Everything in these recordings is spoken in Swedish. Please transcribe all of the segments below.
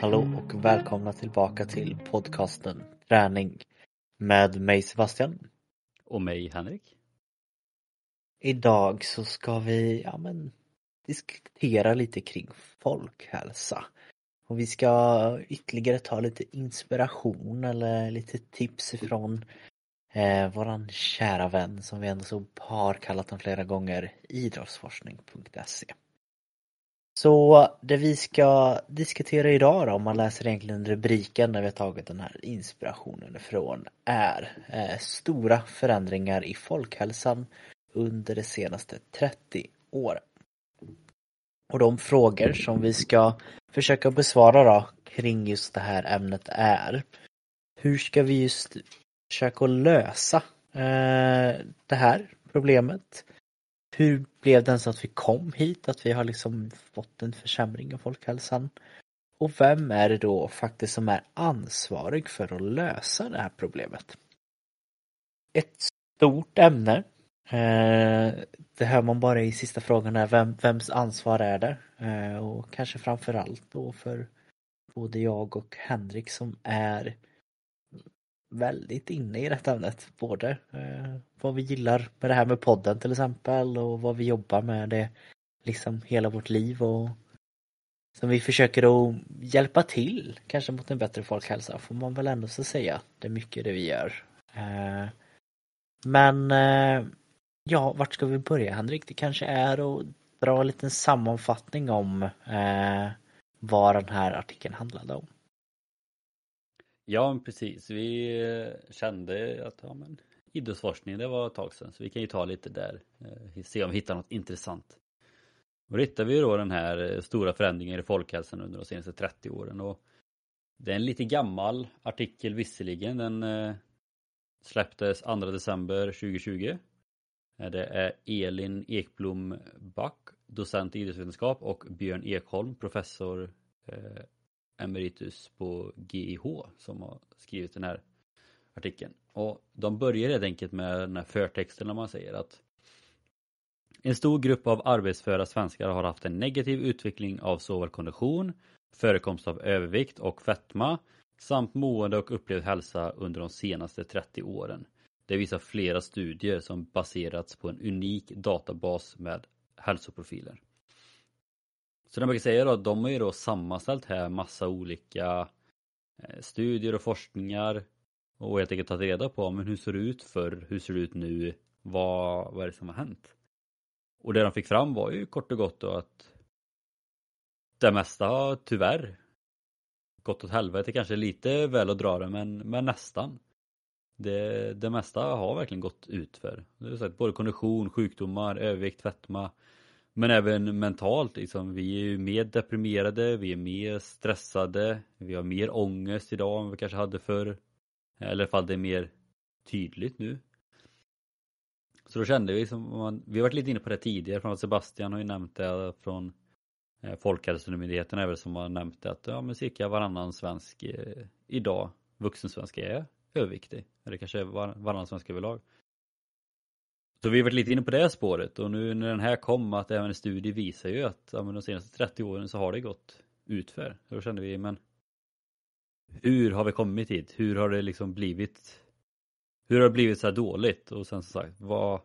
Hallå och välkomna tillbaka till podcasten Träning med mig Sebastian. Och mig Henrik. Idag så ska vi ja, men, diskutera lite kring folkhälsa. Och vi ska ytterligare ta lite inspiration eller lite tips ifrån eh, våran kära vän som vi ändå så har kallat honom flera gånger, idrottsforskning.se. Så det vi ska diskutera idag då, om man läser egentligen rubriken när vi har tagit den här inspirationen ifrån, är eh, stora förändringar i folkhälsan under de senaste 30 åren. Och de frågor som vi ska försöka besvara då kring just det här ämnet är hur ska vi just försöka lösa eh, det här problemet? Hur blev det ens att vi kom hit? Att vi har liksom fått en försämring av folkhälsan? Och vem är det då faktiskt som är ansvarig för att lösa det här problemet? Ett stort ämne. Eh, det hör man bara i sista frågan är vem, vems ansvar är det? Eh, och kanske framförallt då för både jag och Henrik som är väldigt inne i detta ämnet. Både eh, vad vi gillar med det här med podden till exempel och vad vi jobbar med det liksom hela vårt liv och som vi försöker att hjälpa till kanske mot en bättre folkhälsa får man väl ändå så säga. Det är mycket det vi gör. Eh, men eh, ja, vart ska vi börja Henrik? Det kanske är att dra en liten sammanfattning om eh, vad den här artikeln handlade om. Ja, precis. Vi eh, kände att ja, men, idrottsforskning, det var ett tag sedan, så vi kan ju ta lite där, eh, se om vi hittar något intressant. Och då hittar vi då den här eh, stora förändringen i folkhälsan under de senaste 30 åren. Och det är en lite gammal artikel visserligen, den eh, släpptes 2 december 2020. Det är Elin Ekblom Back, docent i idrottsvetenskap och Björn Ekholm, professor eh, emeritus på GIH som har skrivit den här artikeln. Och de börjar helt enkelt med den här förtexten när man säger att en stor grupp av arbetsföra svenskar har haft en negativ utveckling av såväl kondition, förekomst av övervikt och fetma samt mående och upplevd hälsa under de senaste 30 åren. Det visar flera studier som baserats på en unik databas med hälsoprofiler. Så det man kan säga då, att de har ju då sammanställt här massa olika eh, studier och forskningar och helt enkelt tagit reda på men hur ser det ut för hur ser det ut nu, vad, vad är det som har hänt? Och det de fick fram var ju kort och gott då att det mesta har tyvärr gått åt helvete kanske lite väl att dra det men, men nästan. Det, det mesta har verkligen gått ut för. Det är sagt, både kondition, sjukdomar, övervikt, fetma men även mentalt liksom. Vi är ju mer deprimerade, vi är mer stressade, vi har mer ångest idag än vi kanske hade förr. Eller fall det är mer tydligt nu. Så då kände vi som man, vi har varit lite inne på det tidigare, från Sebastian har ju nämnt det från eh, Folkhälsomyndigheten är väl som har nämnt det att ja men cirka varannan svensk eh, idag, vuxen svensk är överviktig. Eller kanske var, varannan svensk överlag. Så vi har varit lite inne på det spåret och nu när den här kom att även en studie visar ju att ja, de senaste 30 åren så har det gått utför. Då kände vi, men hur har vi kommit hit? Hur har det liksom blivit hur har det blivit så här dåligt? Och sen som sagt, vad,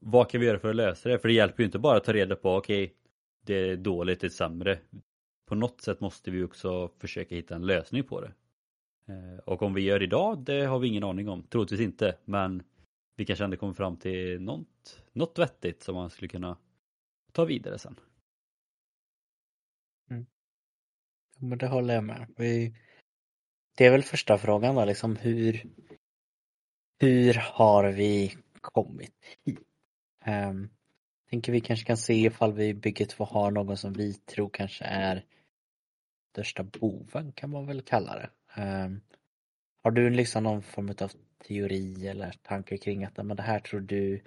vad kan vi göra för att lösa det? För det hjälper ju inte bara att ta reda på, okej, okay, det är dåligt, det är sämre. På något sätt måste vi också försöka hitta en lösning på det. Eh, och om vi gör idag, det har vi ingen aning om. Troligtvis inte, men vi kanske ändå kommer fram till något, något vettigt som man skulle kunna ta vidare sen. Mm. Men det håller jag med. Vi, det är väl första frågan då, liksom hur, hur har vi kommit hit? Um, tänker vi kanske kan se ifall vi i bygget två har någon som vi tror kanske är största boven kan man väl kalla det. Um, har du liksom någon form av teori eller tankar kring att men det här tror du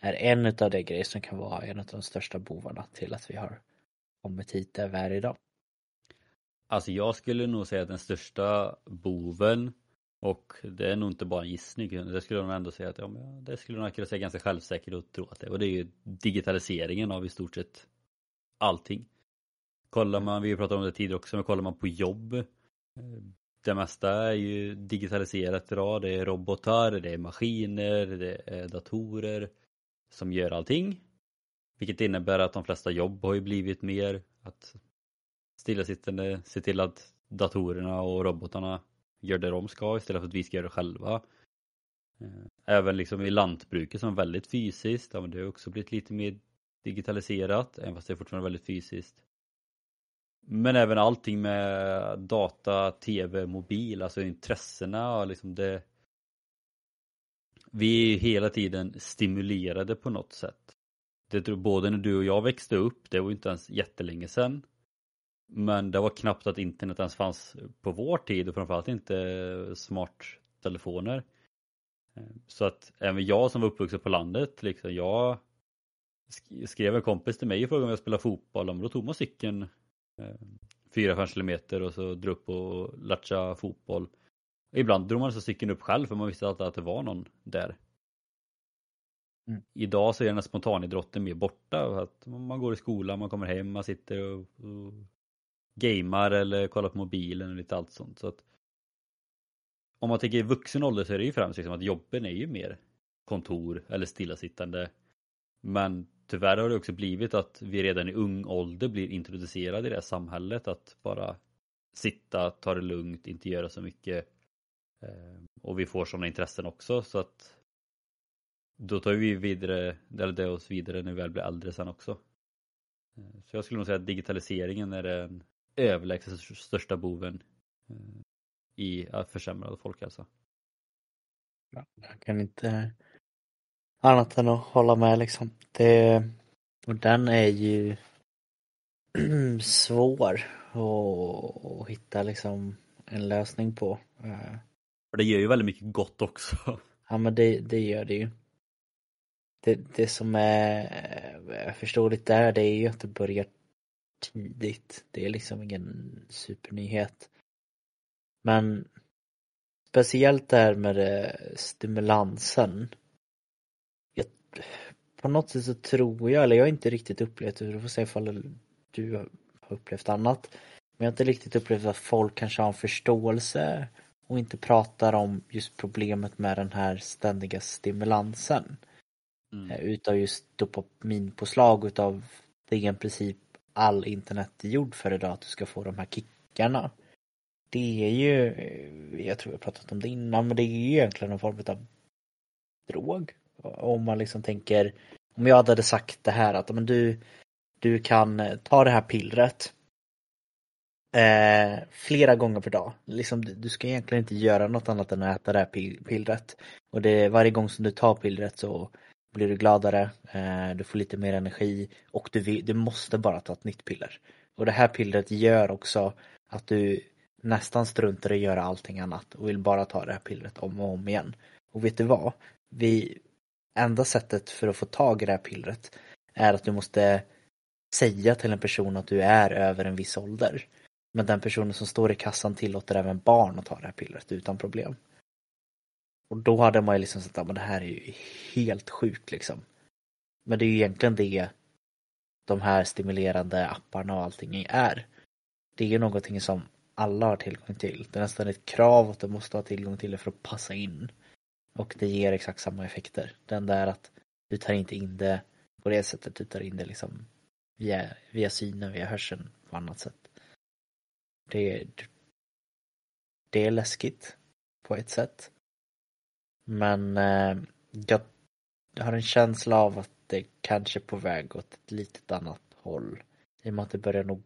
är en utav de grejer som kan vara en av de största bovarna till att vi har kommit hit där vi är idag? Alltså jag skulle nog säga att den största boven och det är nog inte bara en gissning, det skulle jag nog ändå säga att ja, men det skulle jag kunna säga ganska självsäkert och tro att det är. Och det är ju digitaliseringen av i stort sett allting. Kollar man, vi pratat om det tidigare också, men kollar man på jobb eh, det mesta är ju digitaliserat idag. Det är robotar, det är maskiner, det är datorer som gör allting. Vilket innebär att de flesta jobb har ju blivit mer att stillasittande se till att datorerna och robotarna gör det de ska istället för att vi ska göra det själva. Eh, även liksom i lantbruket som är väldigt fysiskt, ja, men det har också blivit lite mer digitaliserat, även fast det är fortfarande väldigt fysiskt. Men även allting med data, tv, mobil, alltså intressena och liksom det Vi är hela tiden stimulerade på något sätt. Det tror både när du och jag växte upp, det var inte ens jättelänge sedan. Men det var knappt att internet ens fanns på vår tid och framförallt inte smarttelefoner. Så att även jag som var uppvuxen på landet, liksom, jag skrev en kompis till mig och frågade om jag spelade fotboll, men då tog man cykeln 4-5 eh, kilometer och så drog upp och latcha fotboll. Ibland drog man så cykeln upp själv för man visste alltid att det var någon där. Mm. Idag så är den här spontanidrotten mer borta. Att man går i skolan, man kommer hem, man sitter och, och gamar eller kollar på mobilen och lite allt sånt. Så att, om man tänker i vuxen ålder så är det ju främst liksom att jobben är ju mer kontor eller stillasittande. Men tyvärr har det också blivit att vi redan i ung ålder blir introducerade i det här samhället att bara sitta, ta det lugnt, inte göra så mycket. Eh, och vi får sådana intressen också så att då tar vi vidare, eller det oss vidare när vi väl blir äldre sen också. Eh, så jag skulle nog säga att digitaliseringen är den överlägset största boven eh, i försämrad folkhälsa. Jag kan inte annat än att hålla med liksom. Det, och den är ju svår att, att hitta liksom en lösning på. Eh. För det gör ju väldigt mycket gott också. Ja men det, det gör det ju. Det, det som är förståeligt där det är ju att det börjar tidigt. Det är liksom ingen supernyhet. Men speciellt där med stimulansen på något sätt så tror jag, eller jag har inte riktigt upplevt det, du får säga ifall du har upplevt annat. Men jag har inte riktigt upplevt att folk kanske har en förståelse och inte pratar om just problemet med den här ständiga stimulansen. Mm. Eh, utav just dopaminpåslag utav det är i princip all internet är gjord för idag, att du ska få de här kickarna. Det är ju, eh, jag tror jag pratat om det innan, men det är ju egentligen en form av drog om man liksom tänker, om jag hade sagt det här att men du, du kan eh, ta det här pillret eh, flera gånger per dag. Liksom, du ska egentligen inte göra något annat än att äta det här pillret. Och det, varje gång som du tar pillret så blir du gladare, eh, du får lite mer energi och du, du måste bara ta ett nytt piller. Och det här pillret gör också att du nästan struntar i att göra allting annat och vill bara ta det här pillret om och om igen. Och vet du vad? Vi, enda sättet för att få tag i det här pillret är att du måste säga till en person att du är över en viss ålder. Men den personen som står i kassan tillåter även barn att ta det här pillret utan problem. Och då hade man ju liksom sagt att det här är ju helt sjukt liksom. Men det är ju egentligen det de här stimulerande apparna och allting är. Det är ju någonting som alla har tillgång till. Det är nästan ett krav att du måste ha tillgång till det för att passa in. Och det ger exakt samma effekter. Den där att du tar inte in det på det sättet, du tar in det liksom via, via synen, via hörseln på annat sätt. Det, det är läskigt på ett sätt. Men eh, jag har en känsla av att det kanske är på väg åt ett litet annat håll. I och med att det börjar nog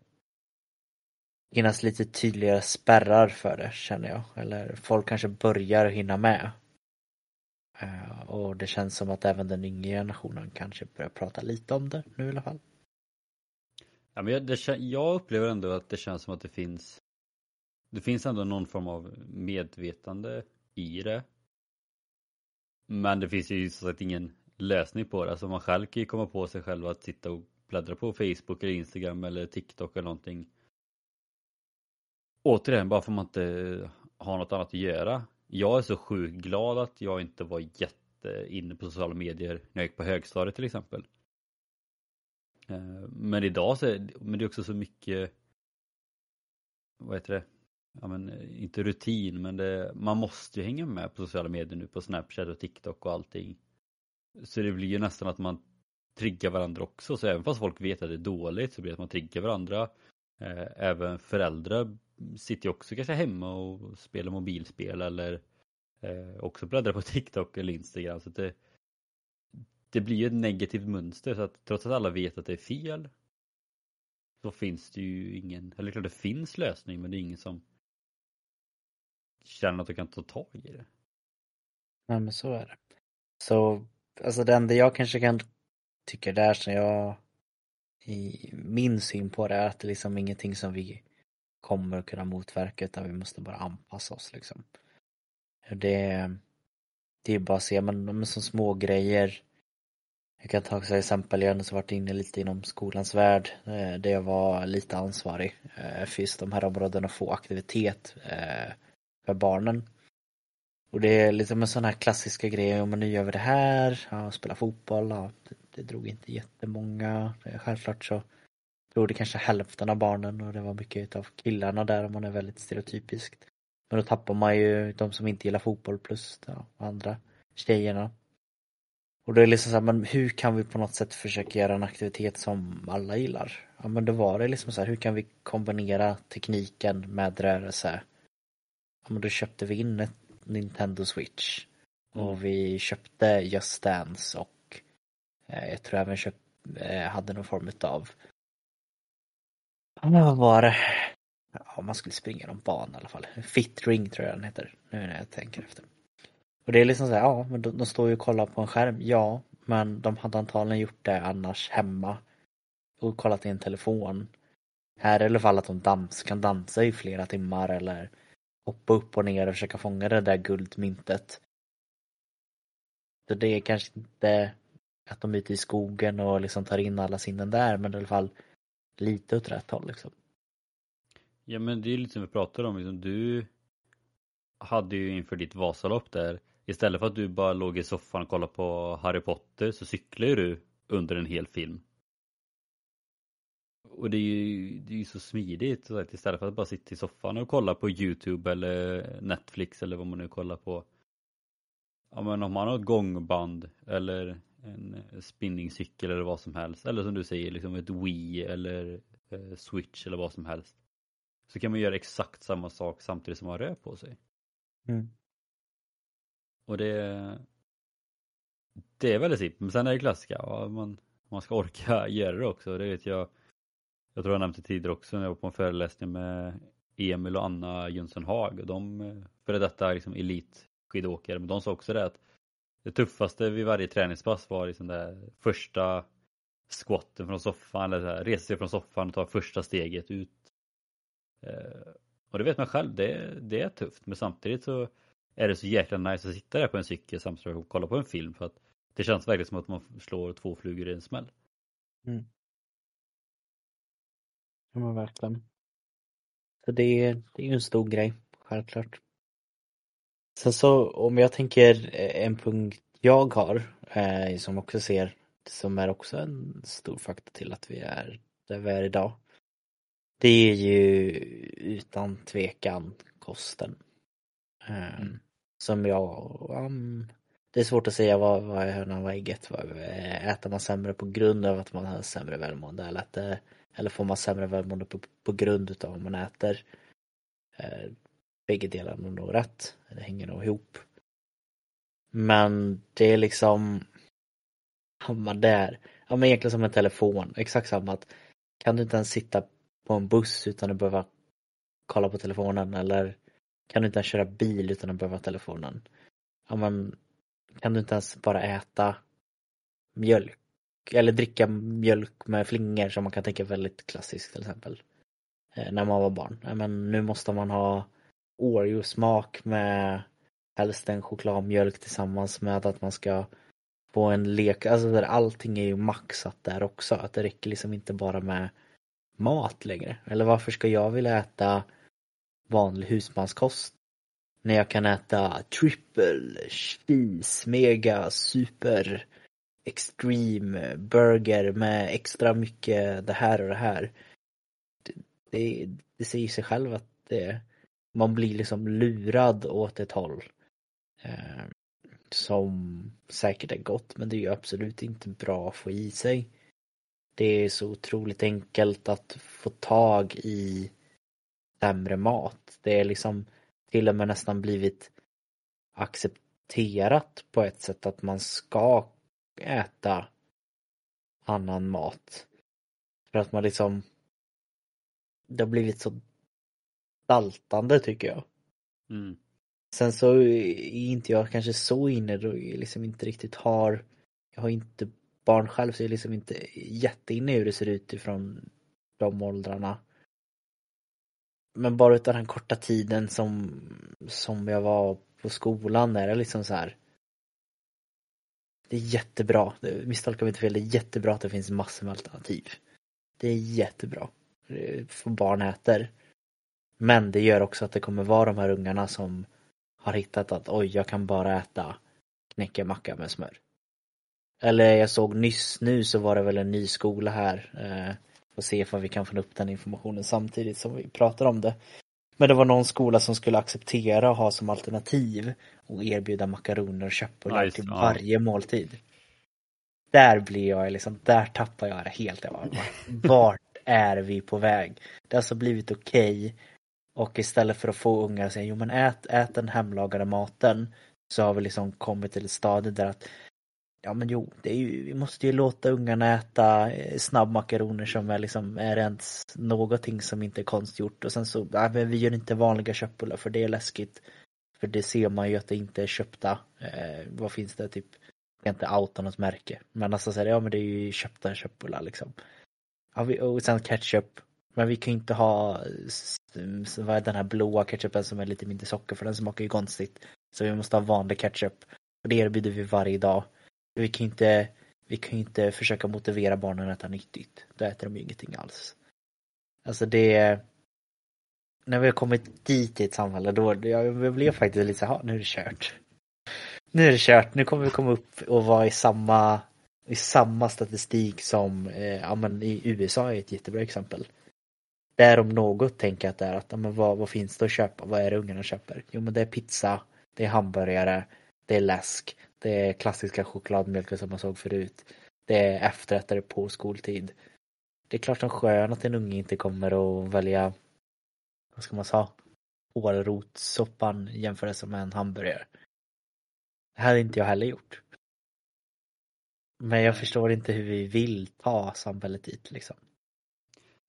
finnas lite tydligare spärrar för det känner jag. Eller folk kanske börjar hinna med Eh, och det känns som att även den yngre generationen kanske börjar prata lite om det nu i alla fall. Ja, men jag, det, jag upplever ändå att det känns som att det finns Det finns ändå någon form av medvetande i det. Men det finns ju så sagt ingen lösning på det. Alltså man själv kan ju komma på sig själv att sitta och bläddra på Facebook eller Instagram eller TikTok eller någonting. återigen, bara för att man inte har något annat att göra. Jag är så sjukt glad att jag inte var jätteinne på sociala medier när jag gick på högstadiet till exempel. Eh, men idag så är men det är också så mycket vad heter det? Ja men eh, inte rutin men det, man måste ju hänga med på sociala medier nu på Snapchat och TikTok och allting. Så det blir ju nästan att man triggar varandra också så även fast folk vet att det är dåligt så blir det att man triggar varandra. Eh, även föräldrar sitter ju också kanske hemma och spelar mobilspel eller eh, också bläddrar på TikTok eller Instagram. Så det, det blir ju ett negativt mönster så att trots att alla vet att det är fel så finns det ju ingen, eller klart det finns lösning men det är ingen som känner att de kan ta tag i det. Nej men så är det. Så, alltså det enda jag kanske kan tycka där som jag i min syn på det är att det är liksom ingenting som vi kommer att kunna motverka utan vi måste bara anpassa oss liksom. Det, det är bara att se, men, men som små grejer jag kan ta ett exempel, jag har varit inne lite inom skolans värld eh, där jag var lite ansvarig eh, för just de här områdena få aktivitet eh, för barnen. Och det är liksom lite med sådana här klassiska grejer, om man nu gör vi det här, ja, spela fotboll, ja, det, det drog inte jättemånga. Självklart så drog det kanske hälften av barnen och det var mycket av killarna där om man är väldigt stereotypiskt. Men då tappar man ju de som inte gillar fotboll plus ja, andra tjejerna. Och då är det liksom så här, men hur kan vi på något sätt försöka göra en aktivitet som alla gillar? Ja men då var det liksom så här, hur kan vi kombinera tekniken med rörelse? Ja men då köpte vi in ett Nintendo Switch. Och mm. vi köpte Just Dance och eh, jag tror även köpt, eh, hade någon form av vad var det? Ja, man skulle springa någon bana i alla fall. Fit Ring tror jag den heter, nu när jag tänker efter. Och det är liksom så här, ja men de, de står ju och kollar på en skärm, ja men de hade antagligen gjort det annars hemma och kollat i en telefon. Här är det i alla fall att de dans, kan dansa i flera timmar eller hoppa upp och ner och försöka fånga det där guldmyntet. Så det är kanske inte att de är ute i skogen och liksom tar in alla sinnen där men i alla fall lite åt rätt håll liksom. Ja men det är lite som vi pratade om, liksom, du hade ju inför ditt Vasalopp där Istället för att du bara låg i soffan och kollade på Harry Potter så cyklar du under en hel film. Och det är ju, det är ju så smidigt så att istället för att bara sitta i soffan och kolla på Youtube eller Netflix eller vad man nu kollar på. Ja men om man har ett gångband eller en spinningcykel eller vad som helst eller som du säger liksom ett Wii eller eh, Switch eller vad som helst. Så kan man göra exakt samma sak samtidigt som man rör på sig. Mm. Och det Det är väldigt simpelt, men sen är det klassiska, ja, man, man ska orka göra det också. Det vet jag Jag tror jag nämnde tidigare också när jag var på en föreläsning med Emil och Anna Jönsson Haag. De före detta liksom elitskidåkare, men de sa också det att det tuffaste vid varje träningspass var liksom det första squatten från soffan eller så här, resa sig från soffan och ta första steget ut. Eh, och det vet man själv, det, det är tufft men samtidigt så är det så jäkla nice att sitta där på en cykel samtidigt som kolla på en film för att det känns verkligen som att man slår två flugor i en smäll. Mm. Ja men verkligen. Så det det är ju en stor grej, självklart. Sen så om jag tänker eh, en punkt jag har eh, som också ser som är också en stor faktor till att vi är där vi är idag. Det är ju utan tvekan kosten. Eh, mm. Som jag, um, det är svårt att säga vad, vad är hönan vad ägget. Äter man sämre på grund av att man har sämre välmående eller, äter, eller får man sämre välmående på, på grund utav vad man äter? Eh, bägge delarna är nog rätt. Det hänger nog ihop. Men det är liksom hamnar där. Ja men egentligen som en telefon. Exakt samma att kan du inte ens sitta på en buss utan att behöva kolla på telefonen eller kan du inte ens köra bil utan att behöva telefonen? Ja men kan du inte ens bara äta mjölk eller dricka mjölk med flingor som man kan tänka väldigt klassiskt till exempel. Eh, när man var barn. Ja, men nu måste man ha Oreo-smak med helst en chokladmjölk tillsammans med att man ska få en lek, alltså där allting är ju maxat där också. Att det räcker liksom inte bara med mat längre. Eller varför ska jag vilja äta vanlig husmanskost. När jag kan äta triple, cheese, mega, super, extreme burger med extra mycket det här och det här. Det, det, det säger sig själv att det, man blir liksom lurad åt ett håll. Eh, som säkert är gott men det är ju absolut inte bra att få i sig. Det är så otroligt enkelt att få tag i sämre mat. Det är liksom till och med nästan blivit accepterat på ett sätt att man ska äta annan mat. För att man liksom det har blivit så daltande tycker jag. Mm. Sen så är inte jag kanske så inne då jag liksom inte riktigt har Jag har inte barn själv så jag är liksom inte jätteinne i hur det ser ut ifrån de åldrarna. Men bara utav den korta tiden som, som jag var på skolan är det liksom så här. Det är jättebra, misstolka mig inte fel, det är jättebra att det finns massor med alternativ. Det är jättebra. För barn äter. Men det gör också att det kommer vara de här ungarna som har hittat att oj, jag kan bara äta knäckemacka med smör. Eller jag såg nyss nu så var det väl en ny skola här. Eh, får se om vi kan få upp den informationen samtidigt som vi pratar om det. Men det var någon skola som skulle acceptera och ha som alternativ och erbjuda makaroner och köttbullar nice, till varje ja. måltid. Där blir jag liksom, där tappar jag det helt. Jag bara, vart är vi på väg? Det har alltså blivit okej okay och istället för att få ungar att säga jo men ät, ät den hemlagade maten så har vi liksom kommit till ett stadie där att Ja men jo, det är ju, vi måste ju låta ungarna äta eh, snabbmakaroner som är liksom är ens någonting som inte är konstgjort och sen så, nej men vi gör inte vanliga köttbullar för det är läskigt. För det ser man ju att det inte är köpta. Eh, vad finns det typ? Jag kan inte outa något märke. Men alltså så här, ja men det är ju köpta köttbullar liksom. Ja, vi, och sen ketchup. Men vi kan ju inte ha vad är den här blåa ketchupen som är lite mindre socker för den smakar ju konstigt. Så vi måste ha vanlig ketchup. Och det erbjuder vi varje dag. Vi kan inte, vi kan inte försöka motivera barnen att äta nyttigt. Då äter de ju ingenting alls. Alltså det när vi har kommit dit i ett samhälle då, jag blev faktiskt lite såhär, nu är det kört. Nu är det kört, nu kommer vi komma upp och vara i samma i samma statistik som eh, ja, men i USA är ett jättebra exempel. Där om något tänker jag att det är att, ja, men vad, vad finns det att köpa? Vad är det ungarna köper? Jo men det är pizza, det är hamburgare, det är läsk, det är klassiska chokladmjölken som man såg förut. Det är efterrätter på skoltid. Det är klart som skön att en unge inte kommer att välja, vad ska man säga, ålrotssoppan jämfört med en hamburgare. Det hade inte jag heller gjort. Men jag förstår inte hur vi vill ta samhället dit liksom.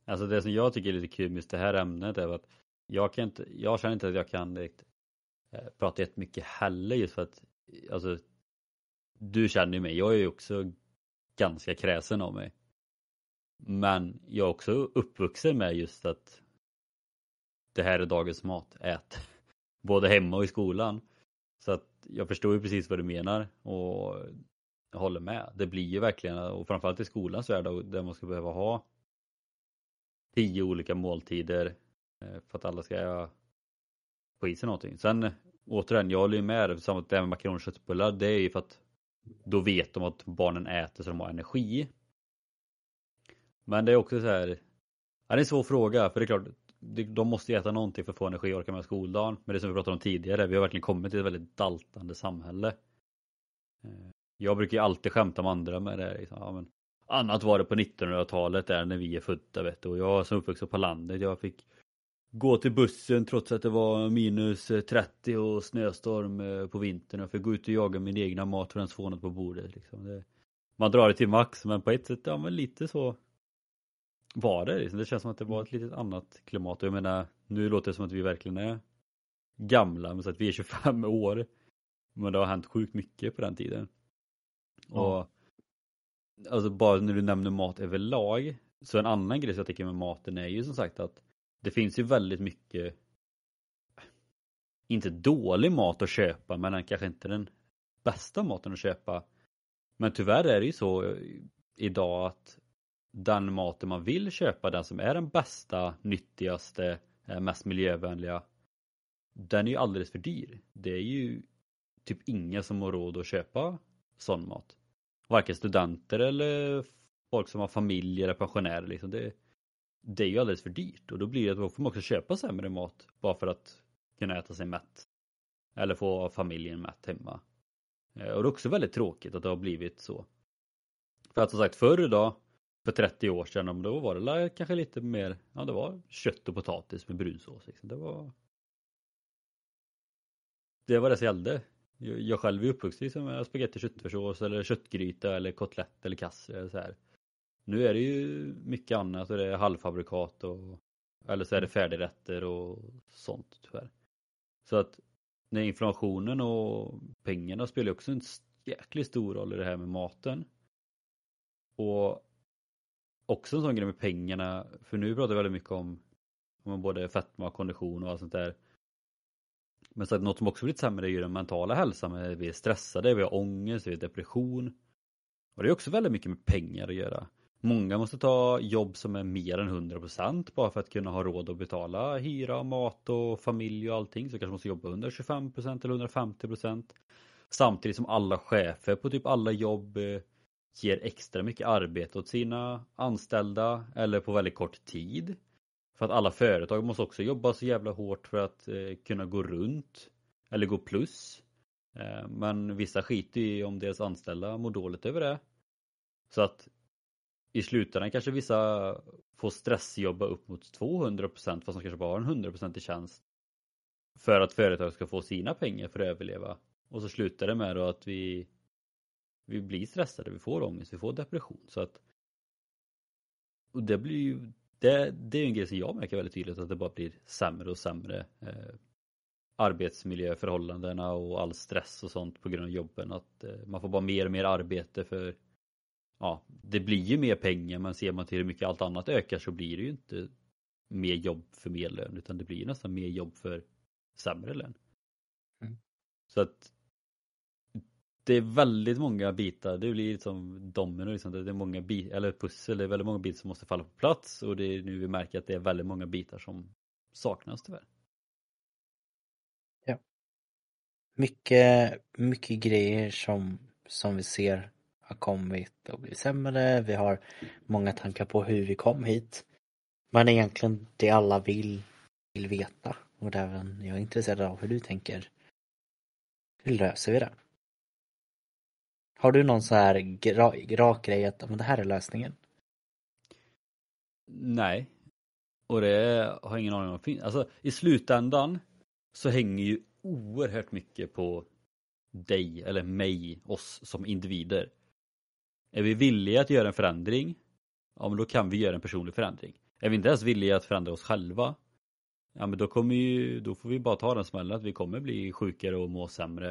Alltså det som jag tycker är lite kul med det här ämnet är att jag kan inte, jag känner inte att jag kan direkt eh, prata jättemycket heller just för att alltså du känner ju mig, jag är ju också ganska kräsen av mig. Men jag är också uppvuxen med just att det här är dagens mat, ät. Både hemma och i skolan. Så att jag förstår ju precis vad du menar och jag håller med. Det blir ju verkligen, och framförallt i skolans värld där man ska behöva ha tio olika måltider eh, för att alla ska få i sig någonting. Sen återigen, jag håller ju med det här med makaroner och köttbullar, det är ju för att då vet de att barnen äter så de har energi. Men det är också så här, ja, det är en svår fråga för det är klart, de måste ju äta någonting för att få energi och orka med skoldagen. Men det som vi pratade om tidigare, vi har verkligen kommit till ett väldigt daltande samhälle. Eh, jag brukar ju alltid skämta med andra med det. Liksom. Ja, men annat var det på 1900-talet där när vi är födda vet du. Och jag som uppvuxen på landet, jag fick gå till bussen trots att det var minus 30 och snöstorm eh, på vintern. Jag fick gå ut och jaga min egna mat för få något på bordet. Liksom. Det, man drar det till max men på ett sätt, ja men lite så var det. Liksom. Det känns som att det var ett litet annat klimat. Och jag menar, nu låter det som att vi verkligen är gamla, men så att vi är 25 år. Men det har hänt sjukt mycket på den tiden. Och Alltså bara när du nämner mat överlag. Så en annan grej som jag tycker med maten är ju som sagt att det finns ju väldigt mycket eh, inte dålig mat att köpa men kanske inte den bästa maten att köpa. Men tyvärr är det ju så eh, idag att den maten man vill köpa, den som är den bästa, nyttigaste eh, mest miljövänliga, den är ju alldeles för dyr. Det är ju typ inga som har råd att köpa sån mat. Varken studenter eller folk som har familj eller pensionärer liksom. Det, det är ju alldeles för dyrt och då blir det att då får man också köpa sämre mat bara för att kunna äta sig mätt. Eller få familjen mätt hemma. Eh, och det är också väldigt tråkigt att det har blivit så. För att som sagt förr idag, för 30 år sedan, då var det kanske lite mer, ja det var kött och potatis med brunsås. Liksom. Det var det var det som gällde. Jag själv är uppvuxen liksom med spagetti köttfärssås eller köttgryta eller kotlett eller kasse eller så här. Nu är det ju mycket annat och det är halvfabrikat och eller så är det färdigrätter och sånt tyvärr. Så att när inflationen och pengarna spelar också en jäkligt stor roll i det här med maten. Och också en sån grej med pengarna, för nu pratar vi väldigt mycket om, om både fetma kondition och allt sånt där. Men så att något som också blivit sämre är ju den mentala hälsan. Vi är stressade, vi har ångest, vi har depression. Och det är också väldigt mycket med pengar att göra. Många måste ta jobb som är mer än 100% bara för att kunna ha råd att betala hyra, mat och familj och allting. Så kanske måste jobba 125% eller 150%. Samtidigt som alla chefer på typ alla jobb eh, ger extra mycket arbete åt sina anställda eller på väldigt kort tid. För att alla företag måste också jobba så jävla hårt för att eh, kunna gå runt eller gå plus. Eh, men vissa skiter i om deras anställda mår dåligt över det. Så att i slutändan kanske vissa får stressjobba upp mot 200% fast de kanske bara har en 100% i tjänst. För att företag ska få sina pengar för att överleva. Och så slutar det med då att vi vi blir stressade, vi får ångest, vi får depression. Så att och det blir ju det, det är en grej som jag märker väldigt tydligt att det bara blir sämre och sämre eh, arbetsmiljöförhållandena och all stress och sånt på grund av jobben. Att eh, man får bara mer och mer arbete för ja, det blir ju mer pengar men ser man till hur mycket allt annat ökar så blir det ju inte mer jobb för mer lön utan det blir nästan mer jobb för sämre lön. Mm. Så att det är väldigt många bitar, det blir som domino liksom. Det är många bitar, eller pussel, det är väldigt många bitar som måste falla på plats och det är nu vi märker att det är väldigt många bitar som saknas tyvärr. Ja. Mycket, mycket grejer som, som vi ser har kommit och blivit sämre. Vi har många tankar på hur vi kom hit. Men egentligen det alla vill, vill veta och även jag är intresserad av hur du tänker. Hur löser vi det? Har du någon så här rak grej att men det här är lösningen? Nej. Och det har jag ingen aning om. Alltså i slutändan så hänger ju oerhört mycket på dig eller mig, oss som individer. Är vi villiga att göra en förändring, ja men då kan vi göra en personlig förändring. Är vi inte ens villiga att förändra oss själva, ja men då kommer ju, då får vi bara ta den smällen att vi kommer bli sjukare och må sämre.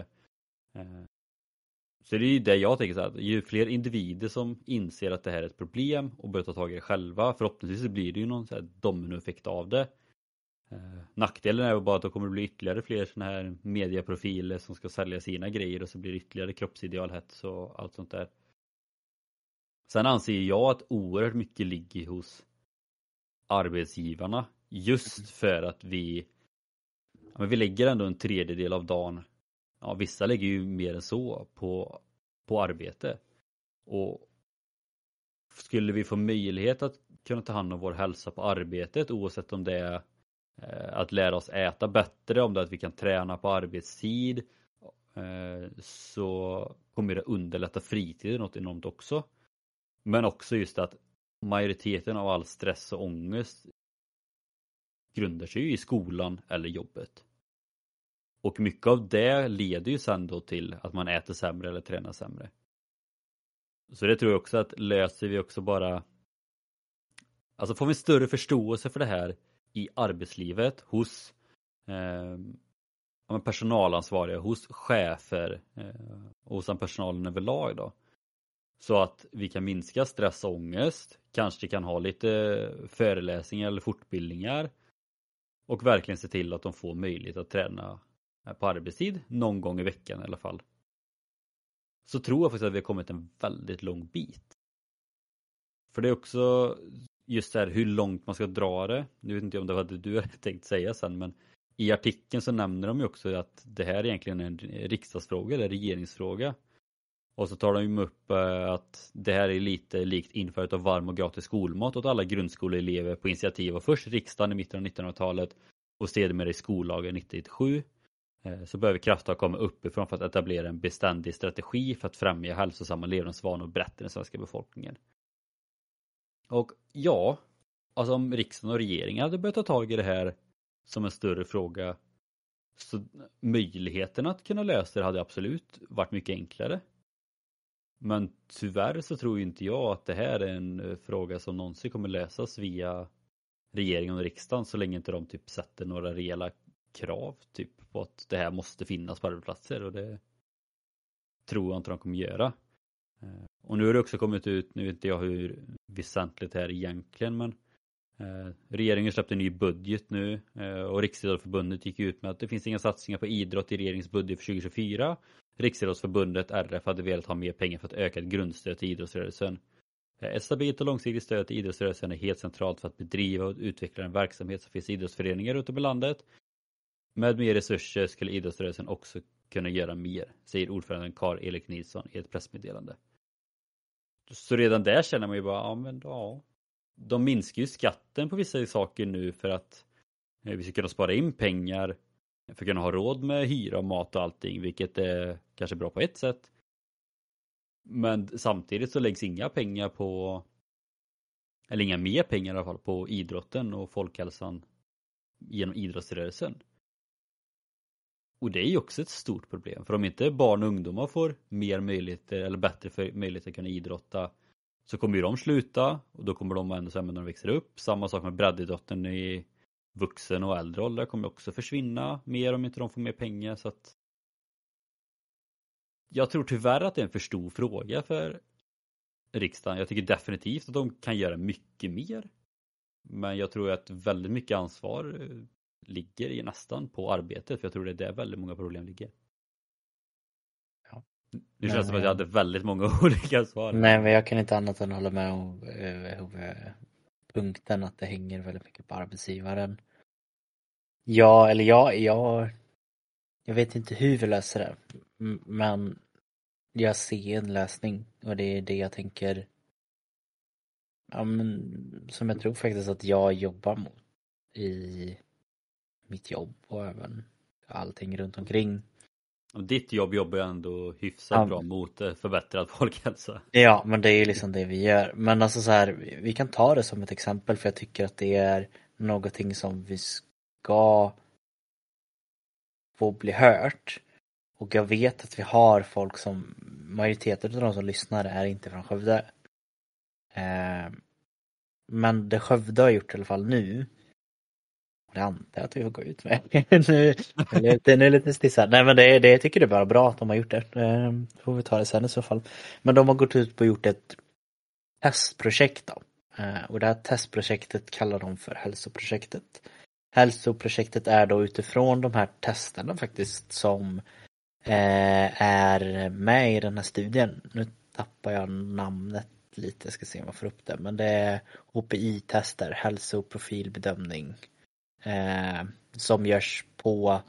Eh, så det är ju det jag tänker så att ju fler individer som inser att det här är ett problem och börjar ta tag i det själva förhoppningsvis blir det ju någon så här dominoeffekt av det. Eh, nackdelen är ju bara att då kommer det bli ytterligare fler sådana här mediaprofiler som ska sälja sina grejer och så blir det ytterligare kroppsidealhets och allt sånt där. Sen anser jag att oerhört mycket ligger hos arbetsgivarna just för att vi men vi lägger ändå en tredjedel av dagen ja, vissa lägger ju mer än så på, på arbete. Och skulle vi få möjlighet att kunna ta hand om vår hälsa på arbetet oavsett om det är eh, att lära oss äta bättre, om det är att vi kan träna på arbetstid eh, så kommer det underlätta fritiden något enormt också. Men också just att majoriteten av all stress och ångest grundar sig i skolan eller jobbet. Och mycket av det leder ju sen då till att man äter sämre eller tränar sämre. Så det tror jag också att löser vi också bara Alltså får vi större förståelse för det här i arbetslivet hos eh, personalansvariga, hos chefer eh, och hos personalen överlag då. Så att vi kan minska stress och ångest, kanske kan ha lite föreläsningar eller fortbildningar och verkligen se till att de får möjlighet att träna Eh, på arbetstid någon gång i veckan i alla fall. Så tror jag faktiskt att vi har kommit en väldigt lång bit. För det är också just det här hur långt man ska dra det. Nu vet inte jag om det var det du hade tänkt säga sen men i artikeln så nämner de ju också att det här egentligen är en riksdagsfråga eller regeringsfråga. Och så tar de ju upp eh, att det här är lite likt införandet av varm och gratis skolmat åt alla grundskoleelever på initiativ av först riksdagen i mitten av 1900-talet och sedermera i skollagen 1997. Eh, så behöver krafttag komma uppifrån för att etablera en beständig strategi för att främja hälsosamma levnadsvanor brett i den svenska befolkningen. Och ja, alltså om riksdagen och regeringen hade börjat ta tag i det här som en större fråga så möjligheten att kunna lösa det hade absolut varit mycket enklare. Men tyvärr så tror inte jag att det här är en eh, fråga som någonsin kommer lösas via regeringen och riksdagen så länge inte de typ sätter några rejäla krav typ på att det här måste finnas på arbetsplatser och det tror jag inte de kommer göra. Eh, och nu har det också kommit ut, nu vet inte jag hur väsentligt det är egentligen men eh, Regeringen släppte en ny budget nu eh, och Riksidrottsförbundet gick ut med att det finns inga satsningar på idrott i regeringens budget för 2024. Riksidrottsförbundet, RF, hade velat ha mer pengar för att öka ett grundstöd till idrottsrörelsen. Ett stabilt och långsiktigt stöd till idrottsrörelsen är helt centralt för att bedriva och utveckla en verksamhet som finns i idrottsföreningar runt om i landet. Med mer resurser skulle idrottsrörelsen också kunna göra mer, säger ordföranden Karl-Erik Nilsson i ett pressmeddelande. Så redan där känner man ju bara, ja men ja. De minskar ju skatten på vissa saker nu för att eh, vi ska kunna spara in pengar för att kunna ha råd med hyra och mat och allting, vilket är kanske bra på ett sätt. Men samtidigt så läggs inga pengar på eller inga mer pengar i alla fall på idrotten och folkhälsan genom idrottsrörelsen. Och det är ju också ett stort problem för om inte barn och ungdomar får mer möjligheter eller bättre möjligheter att kunna idrotta så kommer ju de sluta och då kommer de vara ännu sämre när de växer upp. Samma sak med breddidrotten i vuxen och äldre ålder kommer också försvinna mer om inte de får mer pengar så att jag tror tyvärr att det är en för stor fråga för riksdagen. Jag tycker definitivt att de kan göra mycket mer. Men jag tror att väldigt mycket ansvar eh, ligger i nästan på arbetet för jag tror det är där väldigt många problem ligger. Ja. Nu känns det som att jag hade väldigt många olika svar. Nej men jag kan inte annat än hålla med om eh, punkten att det hänger väldigt mycket på arbetsgivaren. Ja, eller ja, jag, jag vet inte hur vi löser det. Men jag ser en lösning och det är det jag tänker ja, men, som jag tror faktiskt att jag jobbar mot i mitt jobb och även allting runt omkring. Ditt jobb jobbar ju ändå hyfsat ja. bra mot eh, förbättrad folkhälsa. Ja, men det är ju liksom det vi gör. Men alltså så här, vi kan ta det som ett exempel för jag tycker att det är någonting som vi ska få bli hört. Och jag vet att vi har folk som, majoriteten av de som lyssnar är inte från Skövde. Eh, men det Skövde har gjort i alla fall nu, jag det antar jag att vi får gå ut med. nu, lite, nu är lite stissad. Nej men det, det jag tycker det är bara bra att de har gjort det. Eh, får vi ta det sen i så fall. Men de har gått ut och gjort ett testprojekt då. Eh, och det här testprojektet kallar de för hälsoprojektet. Hälsoprojektet är då utifrån de här testerna faktiskt som eh, är med i den här studien. Nu tappar jag namnet lite, jag ska se om jag får upp det. Men det är HPI-tester, hälsoprofilbedömning. Eh, som görs på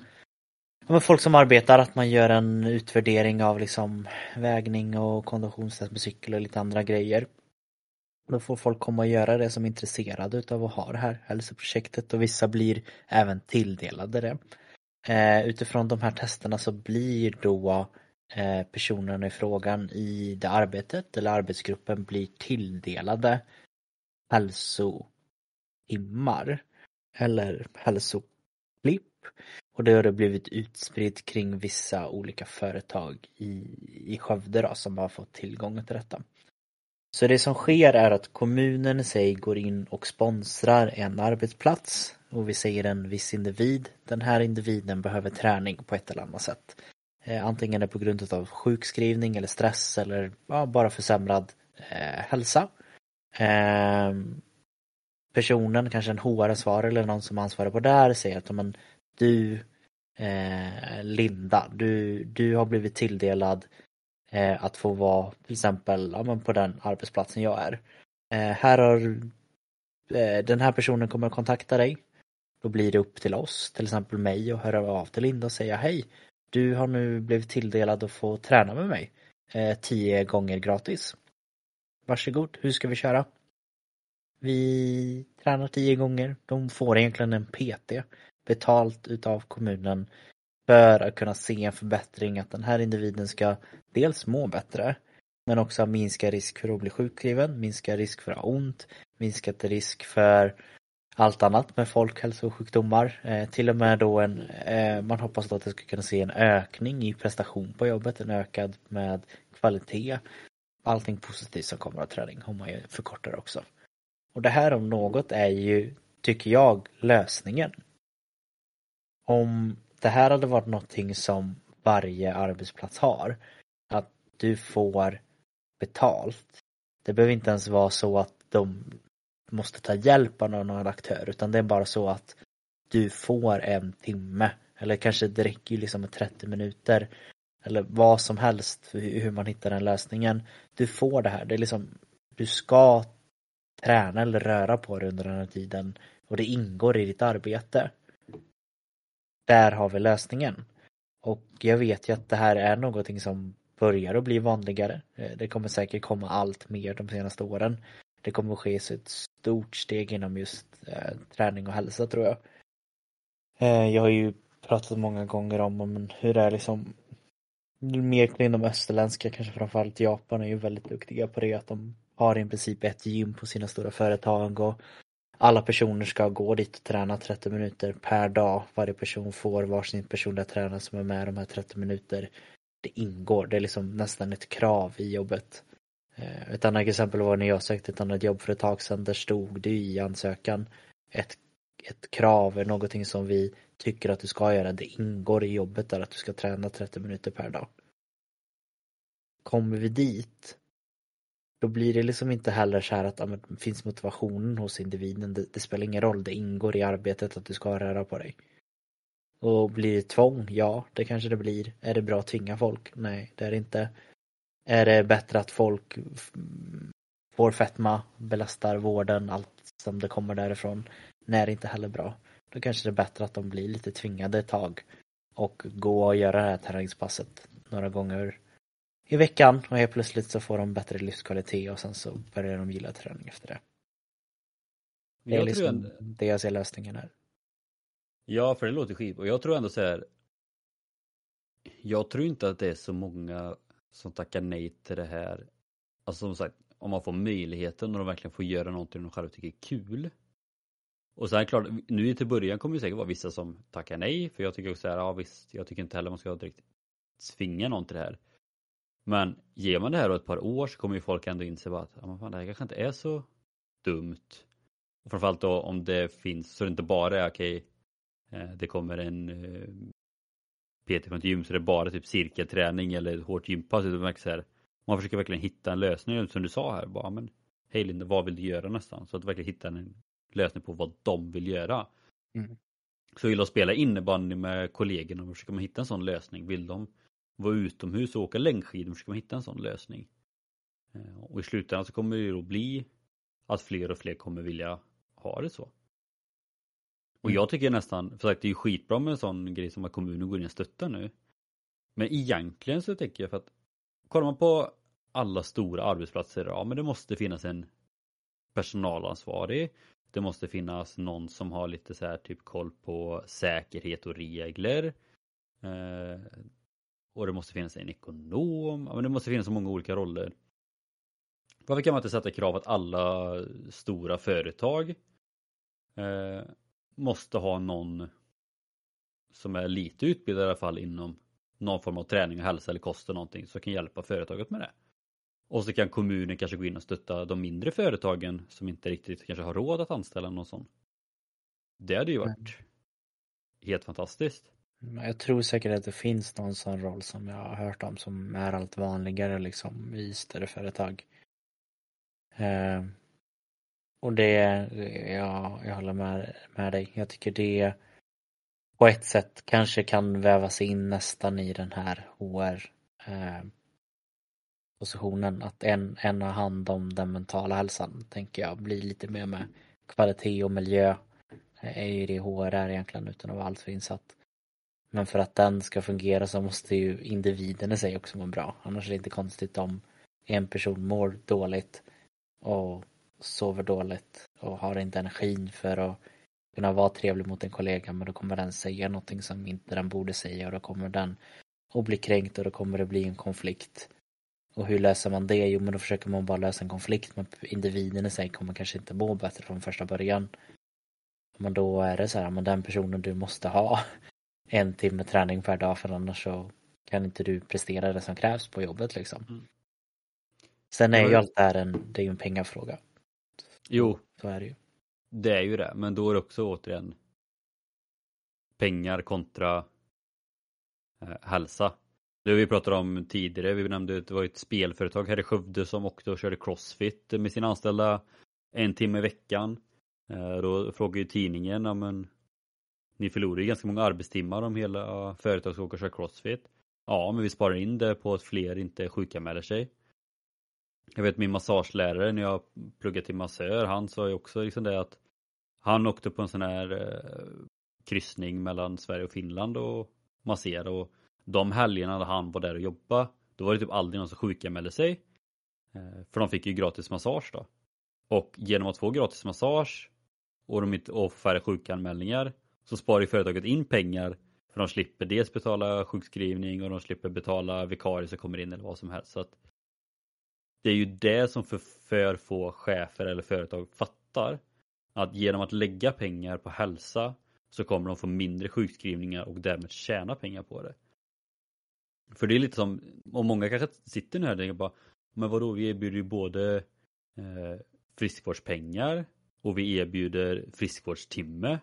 ja, folk som arbetar, att man gör en utvärdering av liksom vägning och konditionstest med cykel och lite andra grejer. Då får folk komma och göra det som är intresserade utav att ha det här hälsoprojektet och vissa blir även tilldelade det. Eh, utifrån de här testerna så blir då eh, personerna i frågan i det arbetet eller arbetsgruppen blir tilldelade hälsotimmar eller hälsoblipp. och det har det blivit utspritt kring vissa olika företag i, i Skövde då, som har fått tillgång till detta. Så det som sker är att kommunen i sig går in och sponsrar en arbetsplats och vi säger en viss individ. Den här individen behöver träning på ett eller annat sätt. Eh, antingen är det på grund av sjukskrivning eller stress eller ja, bara försämrad eh, hälsa. Eh, personen, kanske en HR-ansvarig eller någon som ansvarar på det här säger att men, du eh, Linda, du, du har blivit tilldelad eh, att få vara till exempel ja, men på den arbetsplatsen jag är. Eh, här har eh, den här personen kommer att kontakta dig. Då blir det upp till oss, till exempel mig, och höra av till Linda och säga hej. Du har nu blivit tilldelad att få träna med mig. Eh, tio gånger gratis. Varsågod, hur ska vi köra? Vi tränar tio gånger. De får egentligen en PT betalt utav kommunen för att kunna se en förbättring att den här individen ska dels må bättre men också minska risk för att bli sjukskriven, minska risk för att ha ont, minskat risk för allt annat med folkhälsosjukdomar. Eh, till och med då en, eh, man hoppas då att det ska kunna se en ökning i prestation på jobbet, en ökad med kvalitet. Allting positivt som kommer av träning om man förkortar också. Och det här om något är ju, tycker jag, lösningen. Om det här hade varit någonting som varje arbetsplats har, att du får betalt. Det behöver inte ens vara så att de måste ta hjälp av någon aktör utan det är bara så att du får en timme eller kanske det räcker ju liksom med 30 minuter eller vad som helst hur man hittar den lösningen. Du får det här, det är liksom du ska träna eller röra på dig under den här tiden och det ingår i ditt arbete. Där har vi lösningen. Och jag vet ju att det här är någonting som börjar att bli vanligare. Eh, det kommer säkert komma allt mer de senaste åren. Det kommer att ske ett stort steg inom just eh, träning och hälsa tror jag. Eh, jag har ju pratat många gånger om hur det är liksom mer inom österländska, kanske framförallt Japan är ju väldigt duktiga på det att de har i princip ett gym på sina stora företag och alla personer ska gå dit och träna 30 minuter per dag. Varje person får varsin personliga tränare som är med de här 30 minuter. Det ingår, det är liksom nästan ett krav i jobbet. Eh, ett annat exempel var när jag sökte ett annat jobb för ett tag sedan. Där stod det i ansökan ett, ett krav, någonting som vi tycker att du ska göra. Det ingår i jobbet där att du ska träna 30 minuter per dag. Kommer vi dit då blir det liksom inte heller så här att ja, men, finns motivationen hos individen. Det, det, spelar ingen roll, det ingår i arbetet att du ska röra på dig. Och blir det tvång? Ja, det kanske det blir. Är det bra att tvinga folk? Nej, det är det inte. Är det bättre att folk får fetma, belastar vården, allt som det kommer därifrån? Nej, det är inte heller bra. Då kanske det är bättre att de blir lite tvingade ett tag och gå och göra det här träningspasset några gånger i veckan och helt plötsligt så får de bättre livskvalitet och sen så börjar de gilla träning efter det. Det är liksom ändå... det jag ser lösningen här. Ja, för det låter skit och jag tror ändå så här. Jag tror inte att det är så många som tackar nej till det här. Alltså som sagt, om man får möjligheten och de verkligen får göra någonting de själva tycker är kul. Och sen klart, nu till början kommer det säkert vara vissa som tackar nej, för jag tycker också så här, ja visst, jag tycker inte heller man ska direkt tvinga någon till det här. Men ger man det här då ett par år så kommer ju folk ändå inse att ja, fan, det här kanske inte är så dumt. Och framförallt då om det finns så det inte bara är okej, okay, eh, det kommer en eh, PT från ett gym så det är bara typ cirkelträning eller ett hårt gympass. Utan man, så här, man försöker verkligen hitta en lösning som du sa här. Bara, men, Hej Linda, vad vill du göra nästan? Så att verkligen hitta en lösning på vad de vill göra. Mm. Så vill de spela innebandy med kollegorna och försöker man hitta en sån lösning. Vill de vara utomhus och åka längdskidor försöker man hitta en sån lösning. Eh, och i slutändan så kommer det ju då bli att fler och fler kommer vilja ha det så. Och jag tycker nästan, för sagt det är ju skitbra med en sån grej som att kommunen går in och stöttar nu. Men egentligen så tänker jag för att kollar man på alla stora arbetsplatser, ja men det måste finnas en personalansvarig. Det måste finnas någon som har lite så här typ koll på säkerhet och regler. Eh, och det måste finnas en ekonom, men det måste finnas så många olika roller. Varför kan man inte sätta krav att alla stora företag eh, måste ha någon som är lite utbildad i alla fall inom någon form av träning och hälsa eller kost eller någonting som kan hjälpa företaget med det. Och så kan kommunen kanske gå in och stötta de mindre företagen som inte riktigt kanske har råd att anställa någon sån. Det hade ju varit mm. helt fantastiskt. Mm, jag tror säkert att det finns någon sån roll som jag har hört om som är allt vanligare liksom i större företag. Eh, och det, ja, jag håller med, med dig. Jag tycker det på ett sätt kanske kan vävas in nästan i den här HR eh, positionen. Att en, en har hand om den mentala hälsan, tänker jag, blir lite mer med kvalitet och miljö är ju det HR är egentligen utan att vara alltför insatt. Men för att den ska fungera så måste ju individen i sig också må bra. Annars är det inte konstigt om en person mår dåligt och sover dåligt och har inte energin för att kunna vara trevlig mot en kollega men då kommer den säga någonting som inte den borde säga och då kommer den att bli kränkt och då kommer det bli en konflikt. Och hur löser man det? Jo men då försöker man bara lösa en konflikt men individen i sig kommer kanske inte må bättre från första början. Men då är det så här, men den personen du måste ha en timme träning per dag för annars så kan inte du prestera det som krävs på jobbet liksom. Mm. Sen är ju allt det här en, det är ju en pengafråga. Jo. Så är det ju. Det är ju det, men då är det också återigen pengar kontra eh, hälsa. Det vi pratade om tidigare, vi nämnde att det var ett spelföretag här i Skövde som och körde crossfit med sina anställda en timme i veckan. Eh, då frågade ju tidningen, ja men ni förlorar ju ganska många arbetstimmar om hela företaget ska åka och köra crossfit. Ja, men vi sparar in det på att fler inte sjukanmäler sig. Jag vet min massagelärare när jag pluggade till massör, han sa ju också liksom det att han åkte på en sån här eh, kryssning mellan Sverige och Finland och masserade och de helgerna när han var där och jobbade då var det typ aldrig någon som sjukanmälde sig. Eh, för de fick ju gratis massage då. Och genom att få gratis massage och, de inte, och färre sjukanmälningar så sparar ju företaget in pengar för de slipper dels betala sjukskrivning och de slipper betala vikarier som kommer in eller vad som helst. Så att det är ju det som för, för få chefer eller företag fattar. Att genom att lägga pengar på hälsa så kommer de få mindre sjukskrivningar och därmed tjäna pengar på det. För det är lite som, och många kanske sitter nu här och tänker bara, men vadå vi erbjuder ju både eh, friskvårdspengar och vi erbjuder friskvårdstimme.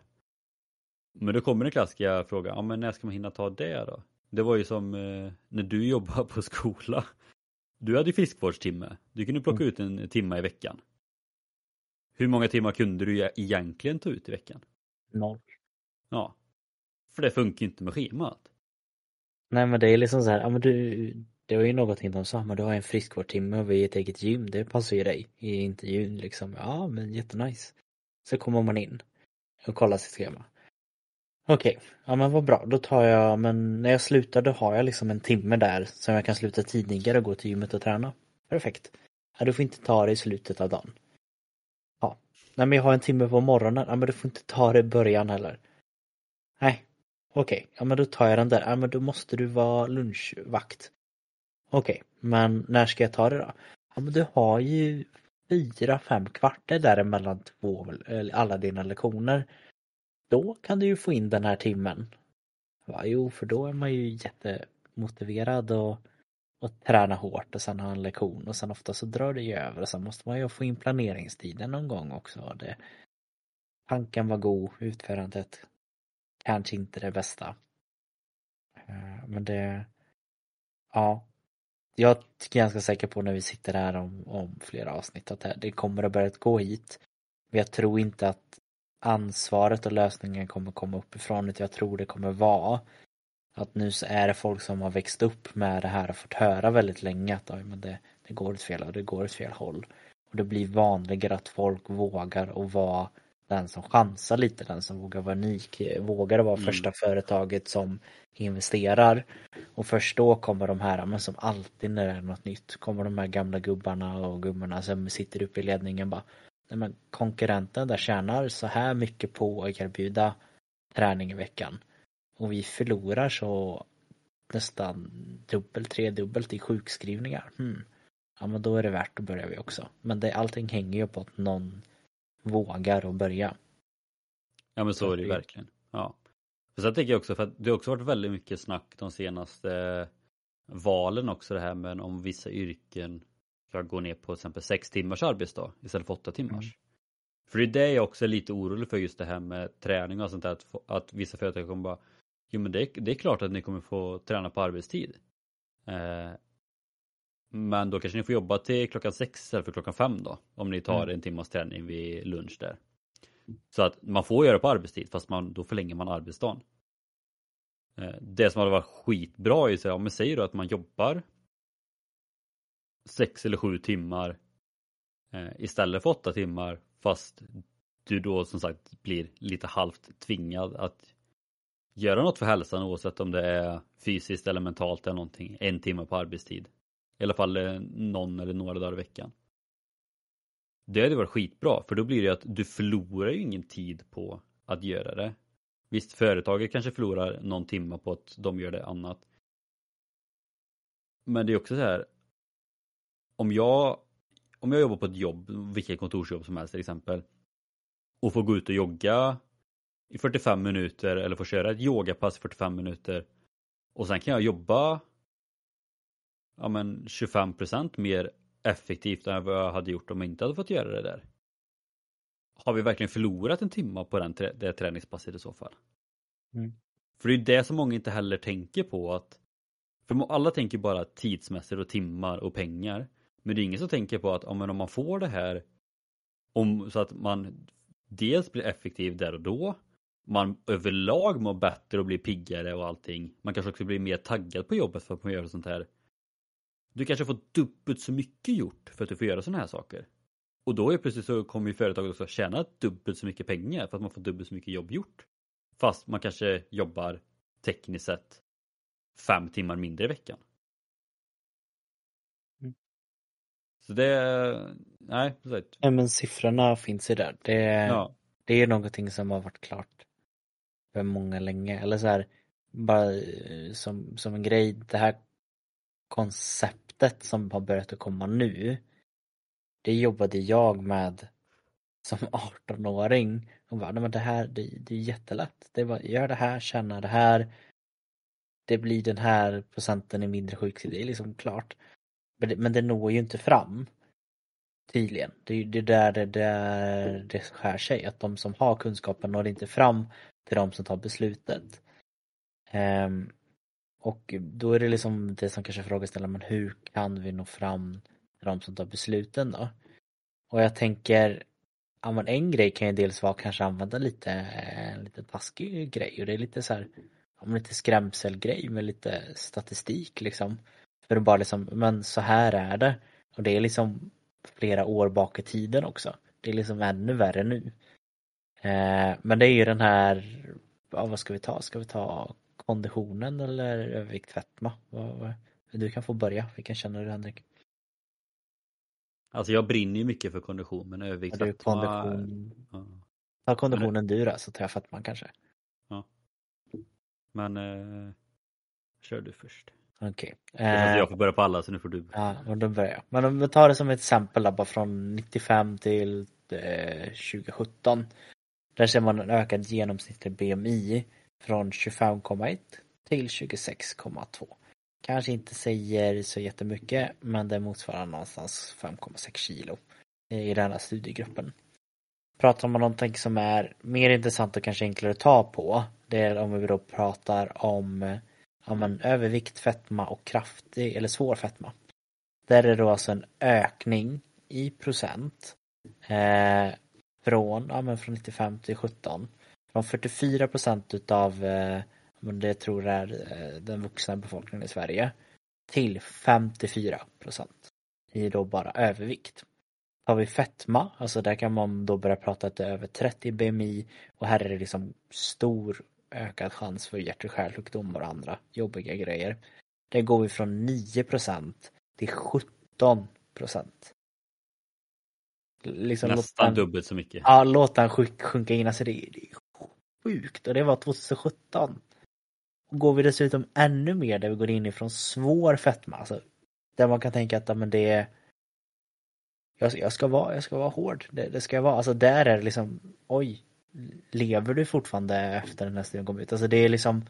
Men då kommer den klassiska frågan, ja men när ska man hinna ta det då? Det var ju som eh, när du jobbade på skola. Du hade ju friskvårdstimme. Du kunde plocka mm. ut en timme i veckan. Hur många timmar kunde du egentligen ta ut i veckan? Noll. Ja. För det funkar ju inte med schemat. Nej men det är liksom så här, ja men du, det var ju någonting de sa, men du har en friskvårdstimme och vi är ett eget gym, det passar ju dig i intervjun liksom. Ja men jättenice. Så kommer man in och kollar sitt schema. Okej, okay. ja men vad bra. Då tar jag, men när jag slutar då har jag liksom en timme där som jag kan sluta tidigare och gå till gymmet och träna. Perfekt. Ja, du får inte ta det i slutet av dagen. Ja. Nej men jag har en timme på morgonen. Ja men du får inte ta det i början heller. Nej. Okej, okay. ja men då tar jag den där. Ja men då måste du vara lunchvakt. Okej, okay. men när ska jag ta det då? Ja men du har ju fyra, fem kvarter däremellan två, alla dina lektioner då kan du ju få in den här timmen. Va, jo, för då är man ju jättemotiverad och, och träna hårt och sen ha en lektion och sen ofta så drar det ju över och sen måste man ju få in planeringstiden någon gång också. Det, tanken var god, utförandet kanske inte det bästa. Eh, men det, ja, jag är ganska säker på när vi sitter här om, om flera avsnitt att det kommer att börja gå hit. Men jag tror inte att ansvaret och lösningen kommer komma uppifrån utan jag tror det kommer vara att nu så är det folk som har växt upp med det här och fått höra väldigt länge att men det, det går åt fel och det går åt fel håll. Och det blir vanligare att folk vågar och vara den som chansar lite, den som vågar vara unik, vågar vara mm. första företaget som investerar. Och först då kommer de här, men som alltid när det är något nytt, kommer de här gamla gubbarna och gummorna som sitter uppe i ledningen bara nej men konkurrenten där tjänar så här mycket på att erbjuda träning i veckan. Och vi förlorar så nästan dubbelt, tredubbelt i sjukskrivningar. Hmm. Ja men då är det värt att börja vi också. Men det, allting hänger ju på att någon vågar att börja. Ja men så är det ju verkligen. Ja. För sen tänker jag också för att det har också varit väldigt mycket snack de senaste valen också det här med om vissa yrken ska gå ner på till exempel sex timmars arbetsdag istället för åtta timmars. Mm. För det är det jag också är lite orolig för just det här med träning och sånt där att, att vissa företag kommer bara Jo men det, det är klart att ni kommer få träna på arbetstid. Eh, men då kanske ni får jobba till klockan sex istället för klockan fem då. Om ni tar mm. en timmas träning vid lunch där. Så att man får göra på arbetstid fast man, då förlänger man arbetsdagen. Eh, det som hade varit skitbra är så om man säger då att man jobbar sex eller sju timmar eh, istället för åtta timmar fast du då som sagt blir lite halvt tvingad att göra något för hälsan oavsett om det är fysiskt eller mentalt eller någonting en timme på arbetstid. I alla fall eh, någon eller några dagar i veckan. Det hade varit skitbra för då blir det att du förlorar ju ingen tid på att göra det. Visst, företaget kanske förlorar någon timme på att de gör det annat. Men det är också så här. Om jag, om jag jobbar på ett jobb, vilket kontorsjobb som helst till exempel. Och får gå ut och jogga i 45 minuter eller får köra ett yogapass i 45 minuter. Och sen kan jag jobba ja, men 25% mer effektivt än vad jag hade gjort om jag inte hade fått göra det där. Har vi verkligen förlorat en timme på den, det träningspasset i så fall? Mm. För det är det som många inte heller tänker på att för alla tänker bara tidsmässigt och timmar och pengar. Men det är ingen som tänker på att om man får det här om, så att man dels blir effektiv där och då man överlag mår bättre och blir piggare och allting. Man kanske också blir mer taggad på jobbet för att man gör sånt här. Du kanske får dubbelt så mycket gjort för att du får göra såna här saker. Och då är plötsligt så kommer ju företaget också tjäna dubbelt så mycket pengar för att man får dubbelt så mycket jobb gjort. Fast man kanske jobbar tekniskt sett fem timmar mindre i veckan. Mm. Så det, nej. Nej men siffrorna finns ju där. Det, ja. det är någonting som har varit klart för många länge. Eller så här, bara eh, som, som en grej, det här konceptet som har börjat att komma nu. Det jobbade jag med som 18-åring och bara, men det här det, det är jättelätt. Det är bara, gör det här, känna det här. Det blir den här procenten i mindre sjukskrivning, det är liksom klart. Men det, men det når ju inte fram. Tydligen. Det är det där det, där det skär sig, att de som har kunskapen når inte fram till de som tar beslutet. Um, och då är det liksom det som kanske frågeställer, men hur kan vi nå fram till de som tar besluten då? Och jag tänker, ja men en grej kan ju dels vara kanske använda lite, en lite taskig grej och det är lite så här, ja, lite skrämselgrej med lite statistik liksom. För att bara liksom, men så här är det. Och det är liksom flera år bak i tiden också. Det är liksom ännu värre nu. Eh, men det är ju den här, ja, vad ska vi ta? Ska vi ta konditionen eller övervikt fetma? Du kan få börja, vilken känner du Henrik? Alltså jag brinner ju mycket för kondition men övervikt fetma... Kondition... Ja. Ta konditionen du då så tar jag fetman kanske. Ja. Men eh, kör du först. Okej. Okay. Eh, jag får börja på alla så nu får du. Ja, och då börjar jag. Men om vi tar det som ett exempel då, bara från 95 till eh, 2017. Där ser man en ökad genomsnittlig BMI från 25,1 till 26,2. Kanske inte säger så jättemycket men det motsvarar någonstans 5,6 kilo i den här studiegruppen. Pratar man om någonting som är mer intressant och kanske enklare att ta på det är om vi då pratar om ja, men, övervikt, fetma och kraftig eller svår fetma. Där är det då alltså en ökning i procent eh, från, ja, men från 95 till 17. Från 44 procent utav, eh, det tror jag är eh, den vuxna befolkningen i Sverige, till 54 procent i då bara övervikt. Har vi fetma, alltså där kan man då börja prata att det är över 30 BMI och här är det liksom stor ökad chans för hjärt och kärlsjukdomar och andra jobbiga grejer. Där går vi från 9 procent till 17 procent liksom Nästan dubbelt så mycket. Ja, låta den sjunka in. Alltså det, det är sjukt och det var 2017. Och går vi dessutom ännu mer där vi går in ifrån svår fetma, alltså där man kan tänka att men det är jag, jag, ska vara, jag ska vara hård, det, det ska jag vara. Alltså där är det liksom, oj, lever du fortfarande efter den här studien kom ut? Alltså det är liksom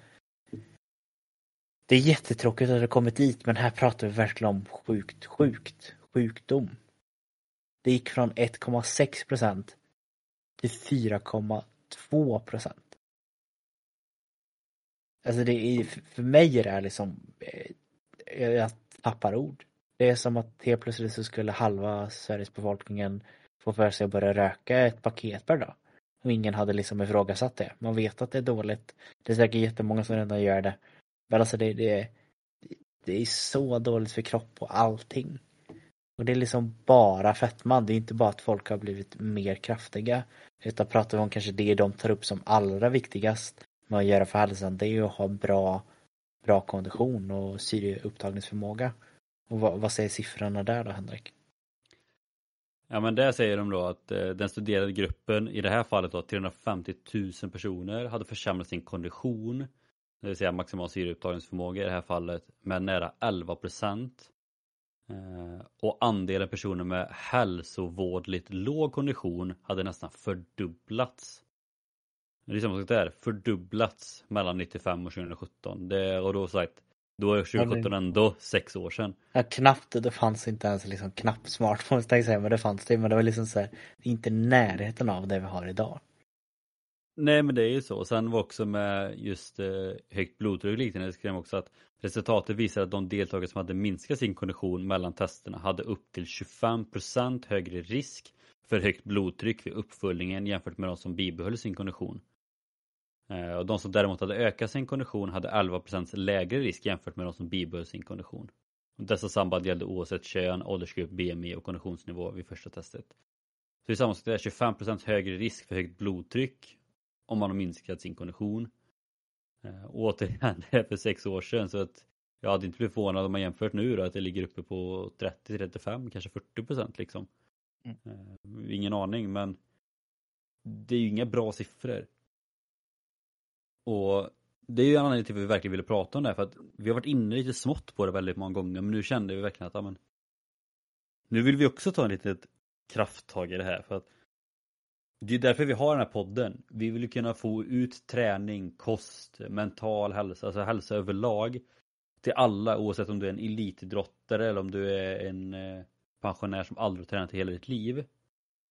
Det är jättetråkigt att det kommit dit men här pratar vi verkligen om sjukt, sjukt, sjukdom. Det gick från 1,6 procent till 4,2 procent. Alltså det är, för mig är det här liksom, eh, jag tappar ord. Det är som att helt plötsligt så skulle halva Sveriges befolkningen få för sig att börja röka ett paket per dag. Och ingen hade liksom ifrågasatt det. Man vet att det är dåligt. Det är säkert jättemånga som redan gör det. Men alltså det, det, det är så dåligt för kropp och allting. Och det är liksom bara fetman, det är inte bara att folk har blivit mer kraftiga. Utan pratar vi om kanske det de tar upp som allra viktigast med att göra för hälsan, det är ju att ha bra, bra kondition och syreupptagningsförmåga. Och vad, vad säger siffrorna där då Henrik? Ja men där säger de då att eh, den studerade gruppen, i det här fallet då 350 000 personer, hade försämrat sin kondition, det vill säga maximal syreupptagningsförmåga i det här fallet, med nära 11 procent. Eh, och andelen personer med hälsovårdligt låg kondition hade nästan fördubblats. Det är samma sak där, fördubblats mellan 95 och 2017. Det, och då sagt, då är 2017 ändå sex år sedan. Ja, knappt, det fanns inte ens liksom knappt smartphones tänkte jag säga, men det fanns det. Men det var liksom så här, inte närheten av det vi har idag. Nej men det är ju så. Sen var också med just eh, högt blodtryck och liknande, skrev också att resultatet visar att de deltagare som hade minskat sin kondition mellan testerna hade upp till 25% högre risk för högt blodtryck vid uppföljningen jämfört med de som bibehöll sin kondition. Eh, och de som däremot hade ökat sin kondition hade 11% lägre risk jämfört med de som bibehöll sin kondition. Dessa samband gällde oavsett kön, åldersgrupp, BMI och konditionsnivå vid första testet. Så det är samma sak där, 25% högre risk för högt blodtryck om man har minskat sin kondition. Eh, och återigen, det är för sex år sedan så att jag hade inte blivit förvånad om man jämfört nu då att det ligger uppe på 30-35, kanske 40% liksom. Mm. Eh, ingen aning men det är ju inga bra siffror. Och det är ju en anledning till att vi verkligen ville prata om det här för att vi har varit inne lite smått på det väldigt många gånger men nu kände vi verkligen att ja, men, nu vill vi också ta en litet krafttag i det här för att det är därför vi har den här podden. Vi vill ju kunna få ut träning, kost, mental hälsa, alltså hälsa överlag till alla oavsett om du är en elitidrottare eller om du är en eh, pensionär som aldrig tränat i hela ditt liv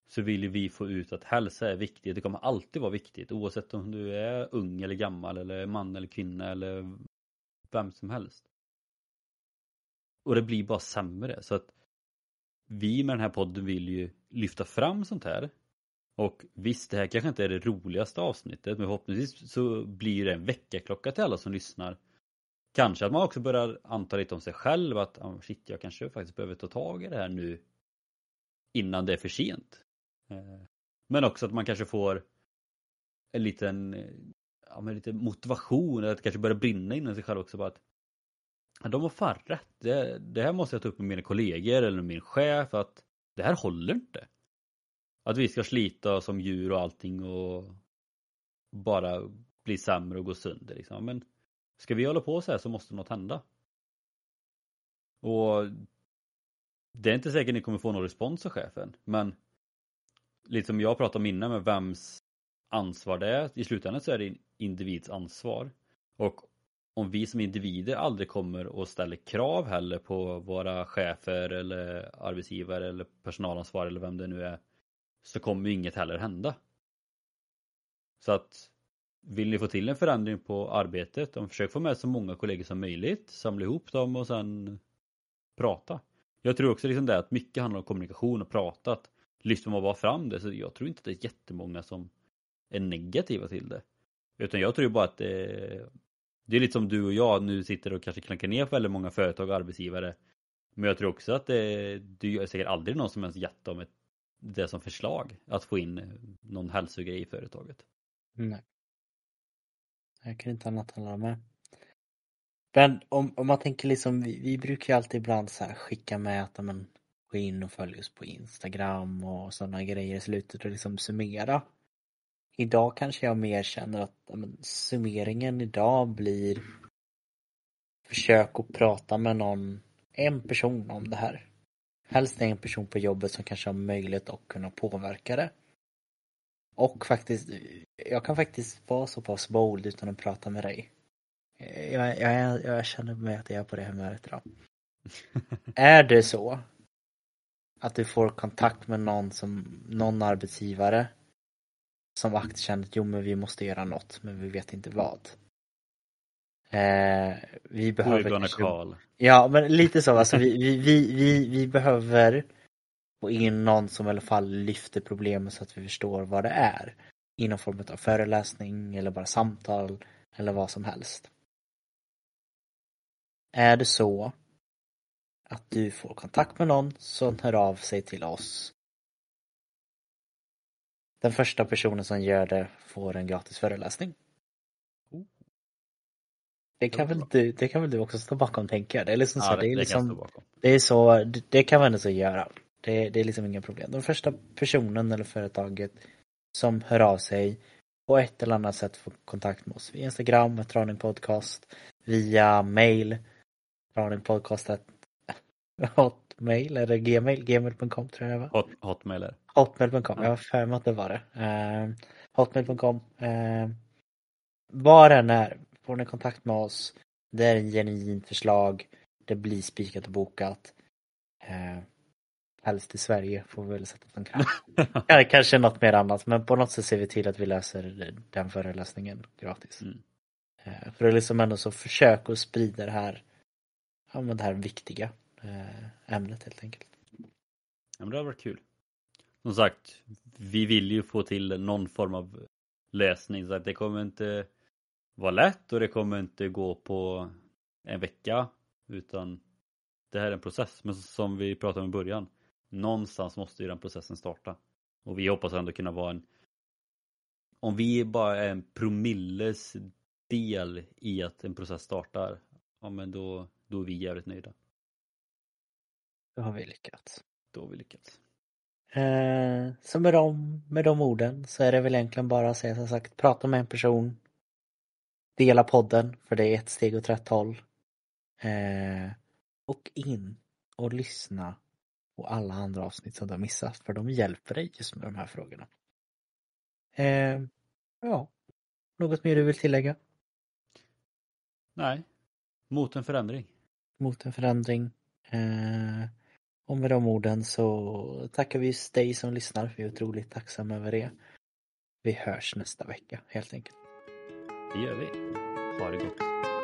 så vill vi få ut att hälsa är viktigt. Det kommer alltid vara viktigt oavsett om du är ung eller gammal eller man eller kvinna eller vem som helst. Och det blir bara sämre så att vi med den här podden vill ju lyfta fram sånt här. Och visst, det här kanske inte är det roligaste avsnittet men förhoppningsvis så blir det en väckarklocka till alla som lyssnar. Kanske att man också börjar anta lite om sig själv att oh shit, jag kanske faktiskt behöver ta tag i det här nu innan det är för sent. Eh, men också att man kanske får en liten eh, ja, men lite motivation, att kanske börja brinna inom sig själv också. Bara att, de har fan rätt. Det, det här måste jag ta upp med mina kollegor eller med min chef att det här håller inte. Att vi ska slita som djur och allting och bara bli sämre och gå sönder liksom. Men ska vi hålla på så här så måste något hända. Och det är inte säkert ni kommer få någon respons av chefen, men lite som jag pratade om innan med vems ansvar det är. I slutändan så är det en individs ansvar. Och om vi som individer aldrig kommer och ställer krav heller på våra chefer eller arbetsgivare eller personalansvar eller vem det nu är så kommer ju inget heller hända. Så att vill ni få till en förändring på arbetet, försök få med så många kollegor som möjligt, samla ihop dem och sen prata. Jag tror också liksom det att mycket handlar om kommunikation och prata. Att lyfter man bara fram det så jag tror inte det är jättemånga som är negativa till det. Utan jag tror bara att det, det är lite som du och jag nu sitter och kanske klankar ner på väldigt många företag och arbetsgivare. Men jag tror också att det, det är säkert aldrig någon som ens gett dem ett, det som förslag att få in någon hälsogrej i företaget. Nej. Jag kan inte annat hålla med. Men om, om man tänker liksom, vi, vi brukar ju alltid ibland så skicka med att men, gå in och följa oss på Instagram och sådana grejer i slutet och liksom summera. Idag kanske jag mer känner att men, summeringen idag blir försök att prata med någon, en person om det här. Helst en person på jobbet som kanske har möjlighet att kunna påverka det. Och faktiskt, jag kan faktiskt vara så pass bold utan att prata med dig. Jag, jag, jag känner mig att jag är på det humöret idag. är det så att du får kontakt med någon som, någon arbetsgivare som faktiskt känner att jo men vi måste göra något men vi vet inte vad. Eh, vi behöver kanske... Ja men lite så, alltså vi, vi, vi, vi, vi behöver få in någon som i alla fall lyfter problemet så att vi förstår vad det är. I någon form av föreläsning eller bara samtal eller vad som helst. Är det så att du får kontakt med någon som hör av sig till oss. Den första personen som gör det får en gratis föreläsning. Oh. Det kan, väl du, det kan väl du också stå bakom tänker jag. Det är liksom så, Ja, det, det, är liksom, det är så, det, det kan man ändå så göra. Det, det är liksom inga problem. Den första personen eller företaget som hör av sig på ett eller annat sätt får kontakt med oss via Instagram, ett Raning Podcast, via mail, raningpodcast hotmail eller gmail, gmail.com tror jag det var. Hot, hotmailer. Hotmail.com, Ja. jag har för mig att det var det. Uh, Hotmail.com. Uh, var än är, får ni kontakt med oss. Det är en genuin förslag. Det blir spikat och bokat. Uh, helst i Sverige får vi väl sätta som kan. ja, kanske något mer annat men på något sätt ser vi till att vi löser den föreläsningen gratis. Mm. Eh, För det är liksom ändå så försök att sprida det här, ja men det här viktiga eh, Eh, ämnet helt enkelt. Ja, men det hade varit kul. Som sagt, vi vill ju få till någon form av lösning så att det kommer inte vara lätt och det kommer inte gå på en vecka utan det här är en process. Men som vi pratade om i början, någonstans måste ju den processen starta. Och vi hoppas ändå kunna vara en om vi bara är en promilles del i att en process startar, ja men då, då är vi jävligt nöjda. Då har vi lyckats. Då har vi lyckats. Eh, så med de, med de orden så är det väl egentligen bara att säga som sagt, prata med en person. Dela podden, för det är ett steg åt rätt håll. Eh, och in och lyssna på alla andra avsnitt som du har missat, för de hjälper dig just med de här frågorna. Eh, ja, något mer du vill tillägga Nej, mot en förändring. mot en förändring? Eh, och med de orden så tackar vi just dig som lyssnar, vi är otroligt tacksamma över det. Vi hörs nästa vecka helt enkelt. Det gör vi. Ha det gott.